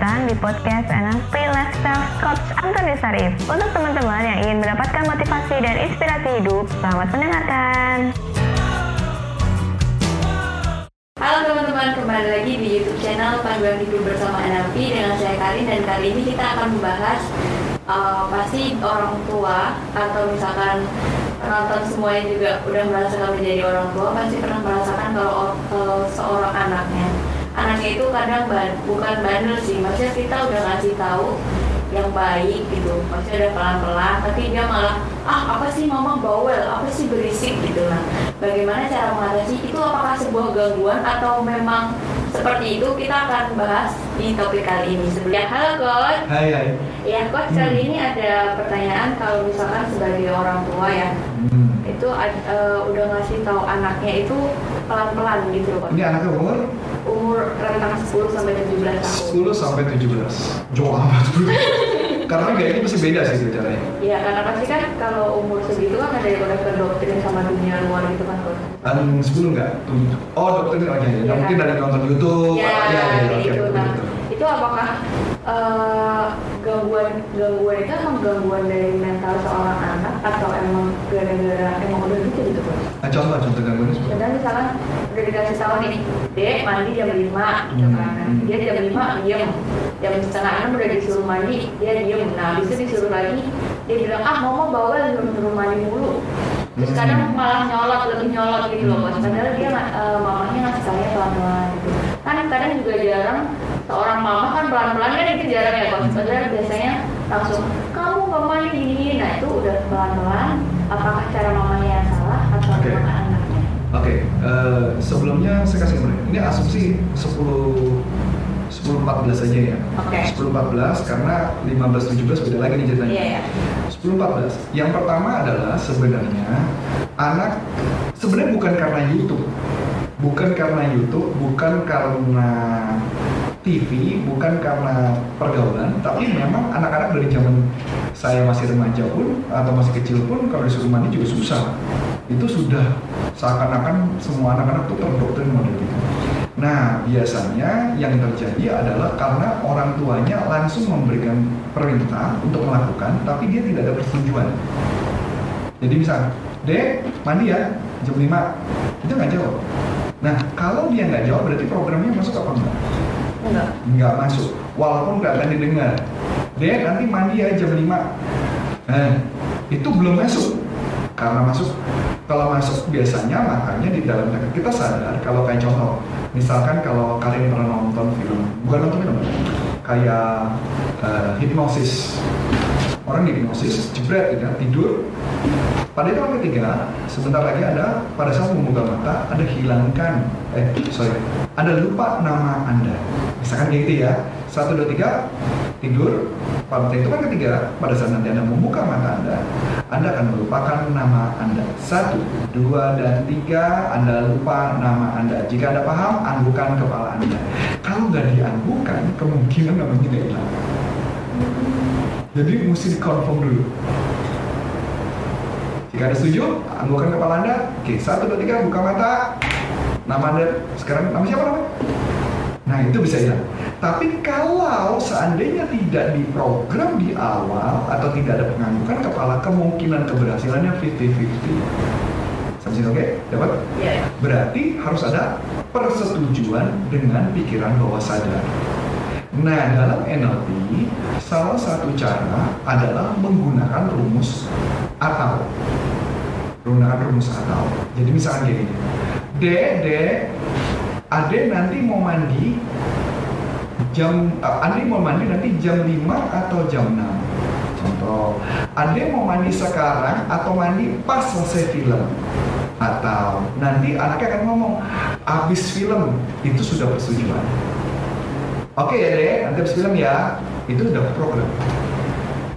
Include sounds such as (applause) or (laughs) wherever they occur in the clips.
datang di podcast NLP Lifestyle Coach Antoni Sarif. Untuk teman-teman yang ingin mendapatkan motivasi dan inspirasi hidup, selamat mendengarkan. Halo teman-teman, kembali lagi di YouTube channel Panduan Hidup bersama NLP dengan saya Karin dan kali ini kita akan membahas uh, pasti orang tua atau misalkan penonton semuanya juga udah merasakan menjadi orang tua pasti pernah merasakan kalau, kalau seorang anaknya anaknya itu kadang ban, bukan bandel sih maksudnya kita udah ngasih tahu yang baik gitu maksudnya udah pelan-pelan tapi dia malah ah apa sih mama bawel apa sih berisik? Gitu nah bagaimana cara mengatasi? Itu apakah sebuah gangguan atau memang seperti itu? Kita akan bahas di topik kali ini. Sebelumnya halo coach. Hai hai. ya coach kali ini ada pertanyaan kalau misalkan sebagai orang tua ya. Hmm. itu eh, udah ngasih tahu anaknya itu pelan-pelan gitu loh coach. Ini anaknya umur umur rentang 10 sampai 17 tahun 10 sampai 17. Jauh amat bro. (laughs) Karena kayaknya masih beda sih caranya. Ya karena pasti kan kalau umur segitu kan ada yang udah kedoktrin sama dunia luar gitu kan An 10 enggak? Oh dokter ini oke. Ya, Iya, mungkin kan? dari nonton YouTube. ya, ya, ya, betul, nah itu apakah eh, gangguan gangguan itu emang gangguan dari mental seorang anak atau emang gara-gara emang udah gitu gitu Nah, contoh contoh gangguannya seperti misalkan udah dikasih tahu nih, dek mandi jam 5 gitu kan. Hmm. Dia jam 5 diem. Jam setengah enam udah disuruh mandi, dia diem. Nah, habis itu disuruh lagi, dia bilang, ah mama bawel nyuruh mandi mulu. Terus Hmm. kadang malah nyolot, lebih nyolot gitu loh bos. Padahal dia eh, mamanya ngasih tahunya pelan-pelan gitu. Kan kadang juga jarang seorang mama kan pelan-pelan kan itu jarang ya bos. Padahal biasanya langsung, kamu nggak mandi gini Nah itu udah pelan-pelan. Apakah cara mamanya yang atau Oke. memang anaknya? Oke, eh, sebelumnya saya kasih nomornya. Ini asumsi 10 10 14 aja ya. Oke. 10 14 karena 15 17 beda lagi nih ceritanya. Iya ya. 10 14. Yang pertama adalah sebenarnya anak sebenarnya bukan karena YouTube. Bukan karena YouTube, bukan karena TV, bukan karena pergaulan, tapi memang anak-anak dari zaman saya masih remaja pun atau masih kecil pun kalau disuruh mandi juga susah. Itu sudah seakan-akan semua anak-anak tuh terdoktrin model itu. Nah, biasanya yang terjadi adalah karena orang tuanya langsung memberikan perintah untuk melakukan, tapi dia tidak ada persetujuan. Jadi misal, Dek, mandi ya, jam 5. Itu nggak jawab. Nah, kalau dia nggak jawab, berarti programnya masuk apa enggak? Enggak. Nggak masuk. Walaupun nggak akan didengar. Dek, nanti mandi ya jam 5. Nah, itu belum masuk. Karena masuk, kalau masuk biasanya makanya di dalam kita sadar kalau kayak contoh, misalkan kalau kalian pernah nonton film, bukan nonton film, kayak eh, hipnosis, orang hipnosis, jebret ya, tidur, pada yang ketiga, sebentar lagi ada pada saat membuka mata ada hilangkan, eh sorry, ada lupa nama anda. Misalkan kayak gitu ya, satu dua tiga tidur. Pada itu kan ketiga, pada saat nanti anda membuka mata anda, anda akan melupakan nama anda. Satu, dua dan tiga, anda lupa nama anda. Jika anda paham, anggukan kepala anda. Kalau nggak dianggukan, kemungkinan namanya tidak hilang. Jadi mesti dikonfirm dulu. Jika ada setuju, anggukan kepala Anda. Oke, satu, dua, tiga, buka mata. Nama Anda sekarang, nama siapa namanya? Nah, itu bisa hilang. Tapi kalau seandainya tidak diprogram di awal atau tidak ada penganggukan kepala, kemungkinan keberhasilannya 50-50. Sampai oke? Dapat? Iya. ya. Berarti harus ada persetujuan dengan pikiran bawah sadar. Nah, dalam NLP, salah satu cara adalah menggunakan rumus atau. Menggunakan rumus atau. Jadi misalkan kayak gini. Dek, dek, ade nanti mau mandi jam, eh, ade mau mandi nanti jam 5 atau jam 6. Contoh, ade mau mandi sekarang atau mandi pas selesai film? Atau nanti anaknya akan ngomong abis film itu sudah persetujuan oke ya deh nanti abis film ya itu udah program.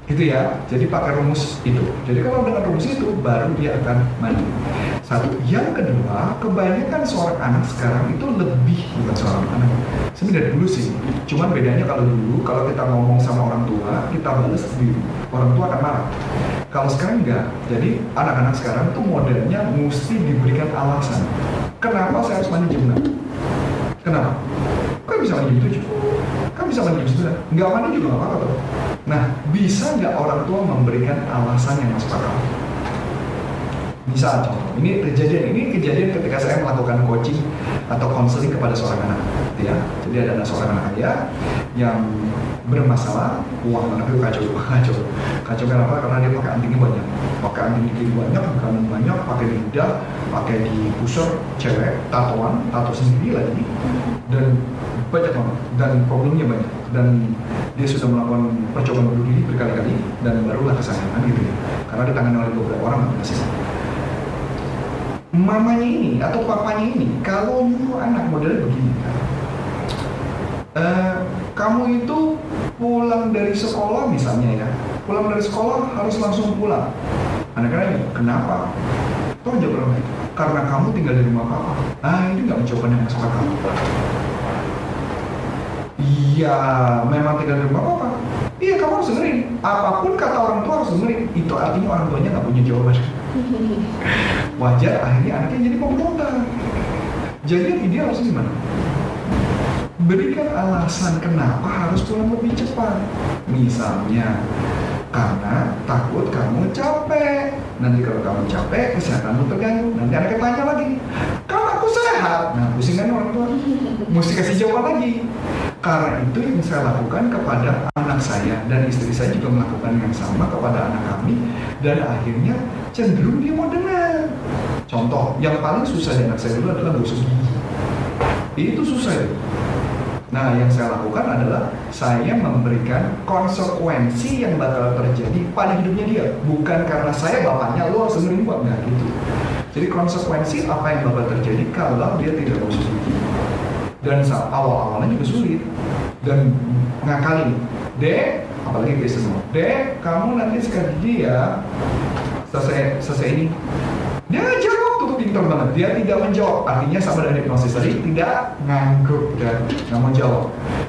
Itu ya jadi pakai rumus itu. Jadi kalau dengan rumus itu baru dia akan mandi satu. Yang kedua kebanyakan seorang anak sekarang itu lebih bukan seorang anak. Sebenarnya dulu sih. Cuman bedanya kalau dulu kalau kita ngomong sama orang tua kita balas di orang tua akan marah. Kalau sekarang enggak. Jadi anak-anak sekarang tuh modelnya mesti diberikan alasan. Kenapa saya harus mandi jam 6 kenapa? Kok bisa mandi jam 7 kan bisa mandi jam 9 nggak mandi juga nggak apa-apa nah bisa nggak orang tua memberikan alasan yang masuk akal misal contoh ini kejadian ini kejadian ketika saya melakukan coaching atau konseling kepada seorang anak gitu ya. Jadi ada seorang anak ayah yang bermasalah uang anak itu kacau (laughs) kacau. Kacau kenapa karena dia pakai antingnya banyak. Pakai anting banyak kanan banyak pakai di lidah pakai di pusar cewek tatoan tato sendiri lagi dan banyak banget. Dan problemnya banyak. Dan dia sudah melakukan percobaan bunuh diri berkali-kali dan barulah kesayangan gitu ya. Karena ditangani oleh beberapa orang masih mamanya ini atau papanya ini kalau nyuruh anak modelnya begini. Uh, kamu itu pulang dari sekolah misalnya ya pulang dari sekolah harus langsung pulang. Anak-anak kenapa? Toh jawab orang karena kamu tinggal di rumah papa. Ah ini nggak mencoba yang masuk akal iya memang tinggal di rumah papa. Iya kamu harus dengerin. Apa pun kata orang tua harus dengerin. Itu artinya orang tuanya nggak punya jawaban (laughs) wajar akhirnya anaknya jadi pemberontak jadi dia harus gimana? Berikan alasan kenapa harus pulang lebih cepat. Misalnya karena takut kamu capek. Nanti kalau kamu capek kesehatanmu terganggu. Nanti anaknya tanya lagi kalau aku sehat? Nah pusing kan orang tua. Mesti kasih jawaban lagi. Karena itu yang saya lakukan kepada anak saya dan istri saya juga melakukan yang sama kepada anak kami dan akhirnya cenderung dia mau dengar. Contoh, yang paling susah di anak saya dulu adalah gosok gigi. Itu susah ya. Nah, yang saya lakukan adalah saya memberikan konsekuensi yang bakal terjadi pada hidupnya dia. Bukan karena saya bapaknya, lo harus dengerin gua. Nggak gitu. Jadi konsekuensi apa yang bakal terjadi kalau dia tidak gosok gigi dan awal-awalnya juga sulit. Dan ngakalin dek apalagi ke semua dek kamu nanti sekali dia selesai selesai ini. Dia jawab tuh pintar banget. Dia tidak menjawab. Artinya sama dengan hipnosis tadi tidak ngangguk dan nggak mau jawab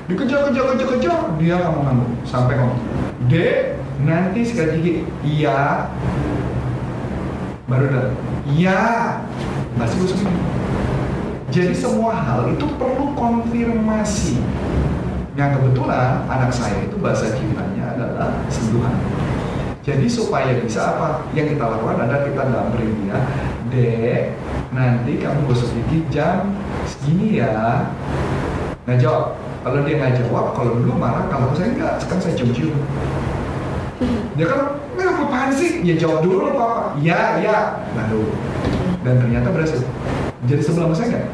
dikejar kejar kejar kejar dia nggak mau ngangguk. Sampai ngomong dek nanti sekali gigi iya. Baru dah iya. Masih gue jadi semua hal itu perlu konfirmasi. Yang kebetulan anak saya itu bahasa cintanya adalah sentuhan. Jadi supaya bisa apa? Yang kita lakukan adalah kita damperin dia, dek, nanti kamu gosok gigi jam segini ya. Nggak jawab. Kalau dia nggak jawab, kalau dulu marah, kalau saya enggak, sekarang saya cium-cium. Dia kan, ini apaan sih? Ya jawab dulu papa. Ya, ya. Nah, Dan ternyata berhasil jadi sebelah saya enggak?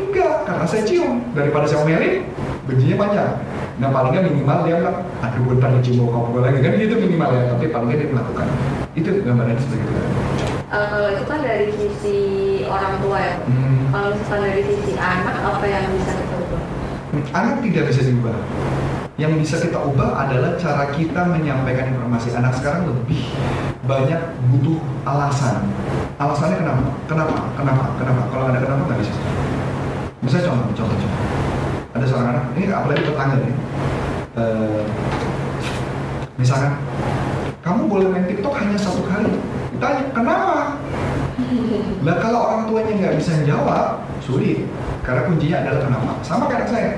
Enggak, karena saya cium. Daripada saya omelin, bencinya panjang. Nah paling nggak minimal dia bilang, aduh gue tadi cium bau gue lagi kan gitu minimal ya. Tapi paling nggak dia melakukan. Itu gambarannya seperti itu. Uh, itu kan dari sisi orang tua ya. Hmm. Kalau misalkan dari sisi anak, apa yang bisa kita ubah? Anak tidak bisa diubah. Yang bisa kita ubah adalah cara kita menyampaikan informasi. Anak sekarang lebih banyak butuh alasan. Alasannya kenapa? Kenapa? Kenapa? Kenapa? Kalau ada kenapa nggak bisa. Misalnya contoh, contoh, contoh. Ada seorang anak, ini apalagi tetangga nih. Uh, misalkan, kamu boleh main TikTok hanya satu kali. Tanya, kenapa? Nah kalau orang tuanya nggak bisa jawab, sulit. Karena kuncinya adalah kenapa. Sama kayak saya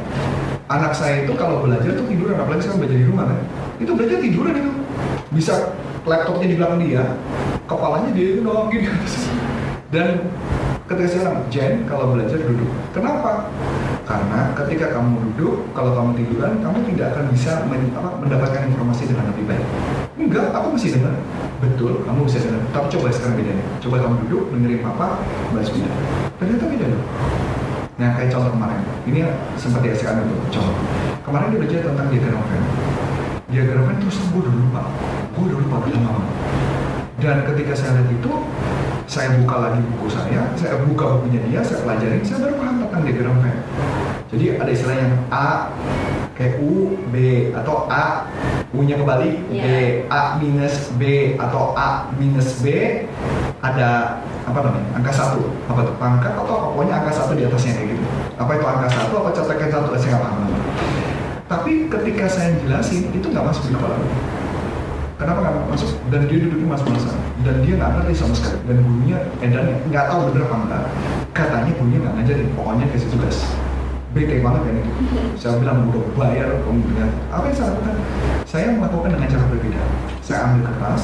anak saya itu kalau belajar tuh tiduran apalagi sekarang belajar di rumah kan? Itu belajar tiduran itu. Bisa laptopnya di belakang dia kepalanya dia itu doang gini dan ketika saya bilang Jen kalau belajar duduk. Kenapa? Karena ketika kamu duduk kalau kamu tiduran kamu tidak akan bisa men, apa, mendapatkan informasi dengan lebih baik. Enggak aku masih dengar. Betul kamu bisa dengar. Tapi coba sekarang bedanya. Coba kamu duduk dengerin papa bahas beda ternyata beda loh Nah kayak contoh kemarin, ini sempat dihasilkan itu contoh. Kemarin dia belajar tentang. Diagram Venn terus gue udah lupa, gue udah lupa udah lama. Dan ketika saya lihat itu, saya buka lagi buku saya, saya buka bukunya dia, saya pelajari, saya baru paham tentang diagram Venn. Jadi ada istilah yang A kayak U, B atau A U-nya kembali yeah. B, A minus B atau A minus B ada apa namanya angka satu. Apa tuh? Pangkat atau pokoknya angka satu di atasnya kayak gitu. Apa itu angka satu? Apa cetakan satu? Saya nggak paham. Tapi ketika saya jelasin itu nggak masuk di kepala. Kenapa nggak masuk? Dan dia duduknya mas masa dan dia nggak ngerti sama sekali. Dan gurunya edan nggak tahu bener apa enggak. Katanya gurunya nggak ngajarin. Pokoknya kasih tugas bete banget kan itu saya bilang udah bayar kemudian apa yang saya lakukan? Saya melakukan dengan cara berbeda. Saya ambil kertas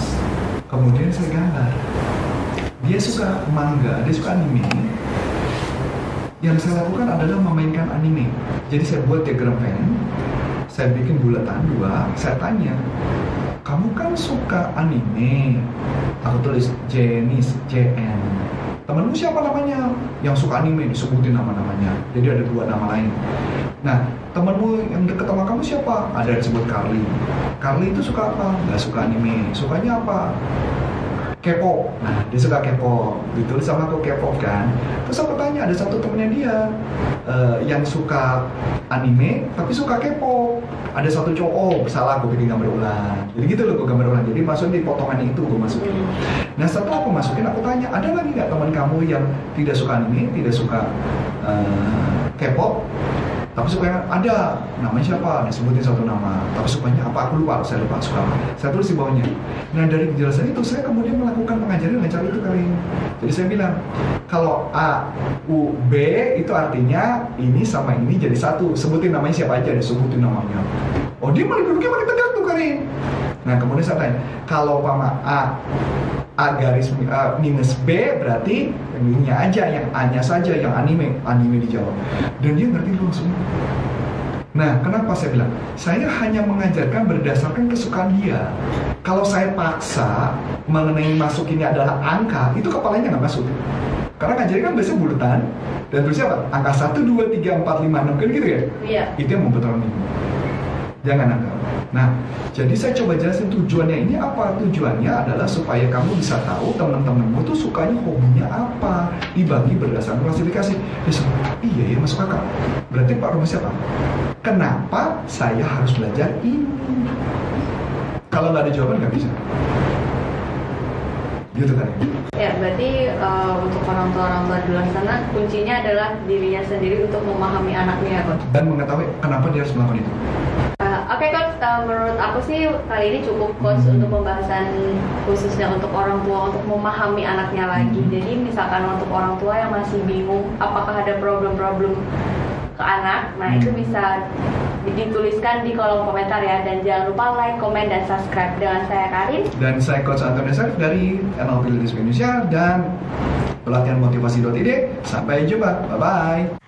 kemudian saya gambar. Dia suka manga dia suka anime. Yang saya lakukan adalah memainkan anime. Jadi saya buat diagram pen saya bikin bulatan dua saya tanya kamu kan suka anime? Aku tulis Jenis JN temenmu siapa namanya yang suka anime disebutin nama-namanya jadi ada dua nama lain nah temenmu yang deket sama kamu siapa ada yang disebut Carly Carly itu suka apa nggak suka anime sukanya apa K-pop. Nah, dia suka K-pop. Ditulis sama aku K-pop kan. Terus aku tanya, ada satu temennya dia uh, yang suka anime tapi suka K-pop. Ada satu cowok, oh, salah aku bikin gambar ulang. Jadi gitu loh gue gambar ulang. Jadi masukin di potongan itu gue masukin. Nah setelah aku masukin, aku tanya, ada lagi nggak teman kamu yang tidak suka anime, tidak suka uh, K-pop? tapi sukanya ada namanya siapa? Disebutin satu nama. Tapi sukanya apa aku lupa saya lupa suka apa. Saya tulis di bawahnya. Nah dari kejelasan itu saya kemudian melakukan pengajaran dengan cara itu kali jadi saya bilang kalau A U B itu artinya ini sama ini jadi satu. Sebutin namanya siapa aja disebutin namanya. Oh dia malah duduknya malah tegak tuh kali nah kemudian saya tanya kalau pama A A garis uh, minus B berarti ininya aja yang A-nya saja yang anime anime dijawab dan dia ngerti langsung Nah, kenapa saya bilang? Saya hanya mengajarkan berdasarkan kesukaan dia. Kalau saya paksa mengenai masuk ini adalah angka, itu kepalanya nggak masuk. Karena ngajarin kan biasanya bulatan, dan terusnya apa? Angka 1, 2, 3, 4, 5, 6, kan gitu ya? Iya. Itu yang membuat orang bingung. Jangan angka. Nah, jadi saya coba jelasin tujuannya ini apa? Tujuannya adalah supaya kamu bisa tahu teman-temanmu tuh sukanya hobinya apa, dibagi berdasarkan klasifikasi. Dia iya ya masuk akal. Berarti Pak Romo siapa? Kenapa saya harus belajar ini? Kalau nggak ada jawaban nggak bisa. Gitu kan? Ya, berarti uh, untuk orang tua orang tua di luar sana kuncinya adalah dirinya sendiri untuk memahami anaknya, Coach. Dan mengetahui kenapa dia harus melakukan itu. Oke, okay, Coach. Uh, menurut aku sih kali ini cukup, Coach, Hmm. untuk pembahasan khususnya untuk orang tua untuk memahami anaknya lagi. Hmm. Jadi misalkan untuk orang tua yang masih bingung apakah ada problem-problem ke anak, nah Hmm. itu bisa dituliskan di kolom komentar ya. Dan jangan lupa like, komen, dan subscribe. Dengan saya Karin. Dan saya Coach Anton Sarif dari NLP Leaders Indonesia dan pelatihan motivasi.id. Sampai jumpa. Bye-bye.